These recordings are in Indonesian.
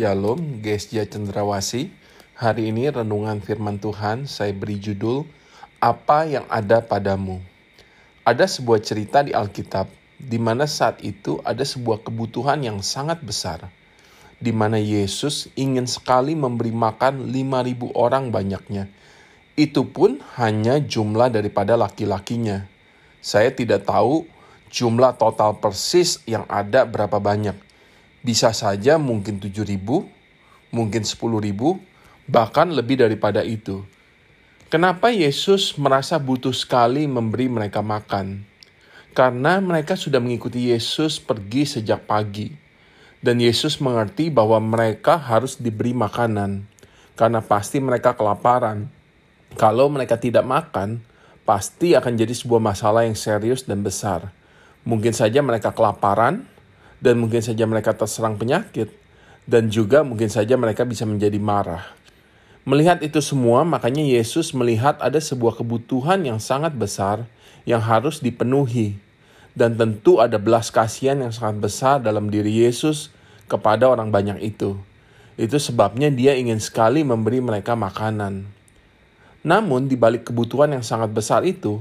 Shalom, Gesja Cendrawasi. Hari ini renungan firman Tuhan saya beri judul Apa yang ada padamu. Ada sebuah cerita di Alkitab di mana saat itu ada sebuah kebutuhan yang sangat besar di mana Yesus ingin sekali memberi makan 5000 orang banyaknya. Itu pun hanya jumlah daripada laki-lakinya. Saya tidak tahu jumlah total persis yang ada berapa banyak bisa saja mungkin 7 ribu, mungkin 10 ribu, bahkan lebih daripada itu. Kenapa Yesus merasa butuh sekali memberi mereka makan? Karena mereka sudah mengikuti Yesus pergi sejak pagi. Dan Yesus mengerti bahwa mereka harus diberi makanan. Karena pasti mereka kelaparan. Kalau mereka tidak makan, pasti akan jadi sebuah masalah yang serius dan besar. Mungkin saja mereka kelaparan, dan mungkin saja mereka terserang penyakit, dan juga mungkin saja mereka bisa menjadi marah. Melihat itu semua, makanya Yesus melihat ada sebuah kebutuhan yang sangat besar yang harus dipenuhi, dan tentu ada belas kasihan yang sangat besar dalam diri Yesus kepada orang banyak itu. Itu sebabnya Dia ingin sekali memberi mereka makanan. Namun, di balik kebutuhan yang sangat besar itu,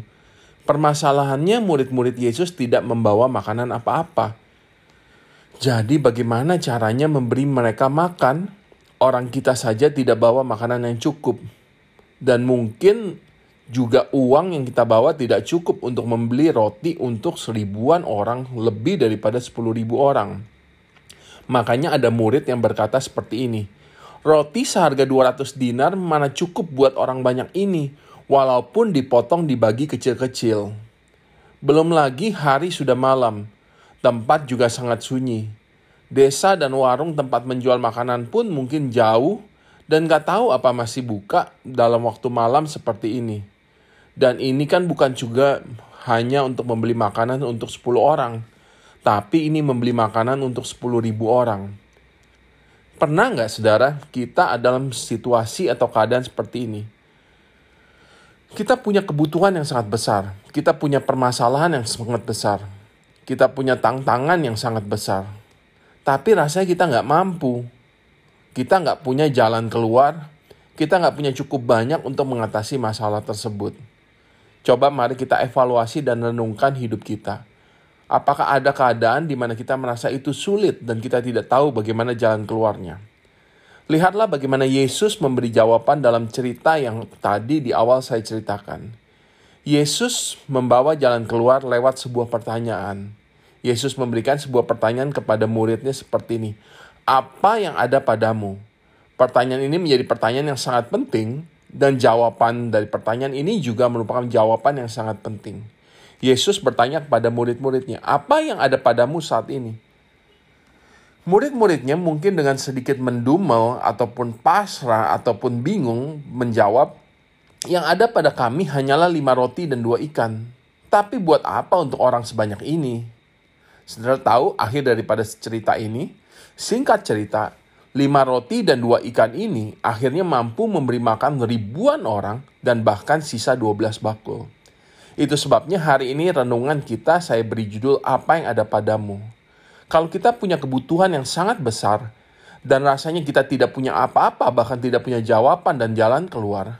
permasalahannya murid-murid Yesus tidak membawa makanan apa-apa jadi bagaimana caranya memberi mereka makan? Orang kita saja tidak bawa makanan yang cukup. Dan mungkin juga uang yang kita bawa tidak cukup untuk membeli roti untuk seribuan orang lebih daripada sepuluh ribu orang. Makanya ada murid yang berkata seperti ini, Roti seharga 200 dinar mana cukup buat orang banyak ini, walaupun dipotong dibagi kecil-kecil. Belum lagi hari sudah malam, Tempat juga sangat sunyi. Desa dan warung tempat menjual makanan pun mungkin jauh dan gak tahu apa masih buka dalam waktu malam seperti ini. Dan ini kan bukan juga hanya untuk membeli makanan untuk 10 orang, tapi ini membeli makanan untuk 10 ribu orang. Pernah nggak saudara kita dalam situasi atau keadaan seperti ini? Kita punya kebutuhan yang sangat besar, kita punya permasalahan yang sangat besar, kita punya tantangan yang sangat besar. Tapi rasanya kita nggak mampu. Kita nggak punya jalan keluar. Kita nggak punya cukup banyak untuk mengatasi masalah tersebut. Coba mari kita evaluasi dan renungkan hidup kita. Apakah ada keadaan di mana kita merasa itu sulit dan kita tidak tahu bagaimana jalan keluarnya? Lihatlah bagaimana Yesus memberi jawaban dalam cerita yang tadi di awal saya ceritakan. Yesus membawa jalan keluar lewat sebuah pertanyaan. Yesus memberikan sebuah pertanyaan kepada muridnya seperti ini. Apa yang ada padamu? Pertanyaan ini menjadi pertanyaan yang sangat penting dan jawaban dari pertanyaan ini juga merupakan jawaban yang sangat penting. Yesus bertanya kepada murid-muridnya, apa yang ada padamu saat ini? Murid-muridnya mungkin dengan sedikit mendumel ataupun pasrah ataupun bingung menjawab, yang ada pada kami hanyalah lima roti dan dua ikan. Tapi buat apa untuk orang sebanyak ini? Saudara tahu akhir daripada cerita ini? Singkat cerita, lima roti dan dua ikan ini akhirnya mampu memberi makan ribuan orang dan bahkan sisa 12 bakul. Itu sebabnya hari ini renungan kita saya beri judul apa yang ada padamu. Kalau kita punya kebutuhan yang sangat besar dan rasanya kita tidak punya apa-apa bahkan tidak punya jawaban dan jalan keluar.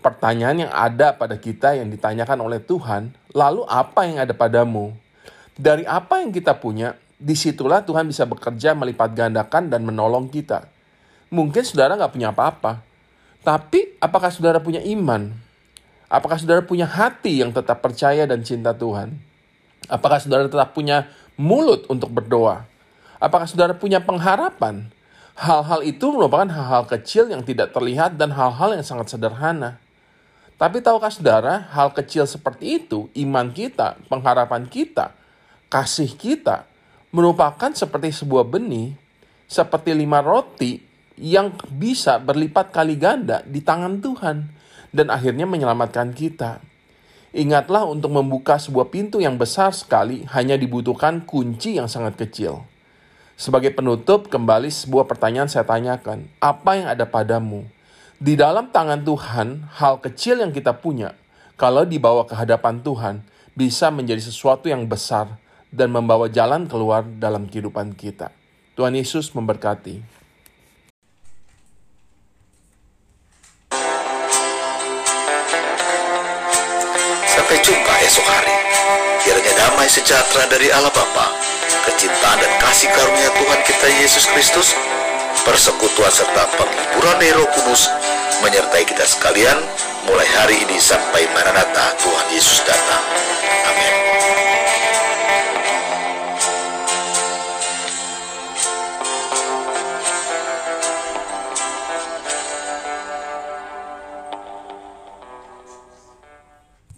Pertanyaan yang ada pada kita yang ditanyakan oleh Tuhan, lalu apa yang ada padamu? Dari apa yang kita punya, di situlah Tuhan bisa bekerja melipat gandakan dan menolong kita. Mungkin saudara nggak punya apa-apa, tapi apakah saudara punya iman? Apakah saudara punya hati yang tetap percaya dan cinta Tuhan? Apakah saudara tetap punya mulut untuk berdoa? Apakah saudara punya pengharapan? Hal-hal itu merupakan hal-hal kecil yang tidak terlihat dan hal-hal yang sangat sederhana. Tapi tahukah saudara, hal kecil seperti itu, iman kita, pengharapan kita, kasih kita merupakan seperti sebuah benih, seperti lima roti yang bisa berlipat kali ganda di tangan Tuhan dan akhirnya menyelamatkan kita. Ingatlah untuk membuka sebuah pintu yang besar sekali hanya dibutuhkan kunci yang sangat kecil. Sebagai penutup, kembali sebuah pertanyaan saya tanyakan. Apa yang ada padamu? Di dalam tangan Tuhan, hal kecil yang kita punya, kalau dibawa ke hadapan Tuhan, bisa menjadi sesuatu yang besar dan membawa jalan keluar dalam kehidupan kita. Tuhan Yesus memberkati. Sampai jumpa esok hari. Kiranya damai sejahtera dari Allah Bapa, kecintaan dan kasih karunia Tuhan kita Yesus Kristus, persekutuan serta penghiburan Nero Kudus menyertai kita sekalian mulai hari ini sampai Maranatha Tuhan Yesus datang. Amin.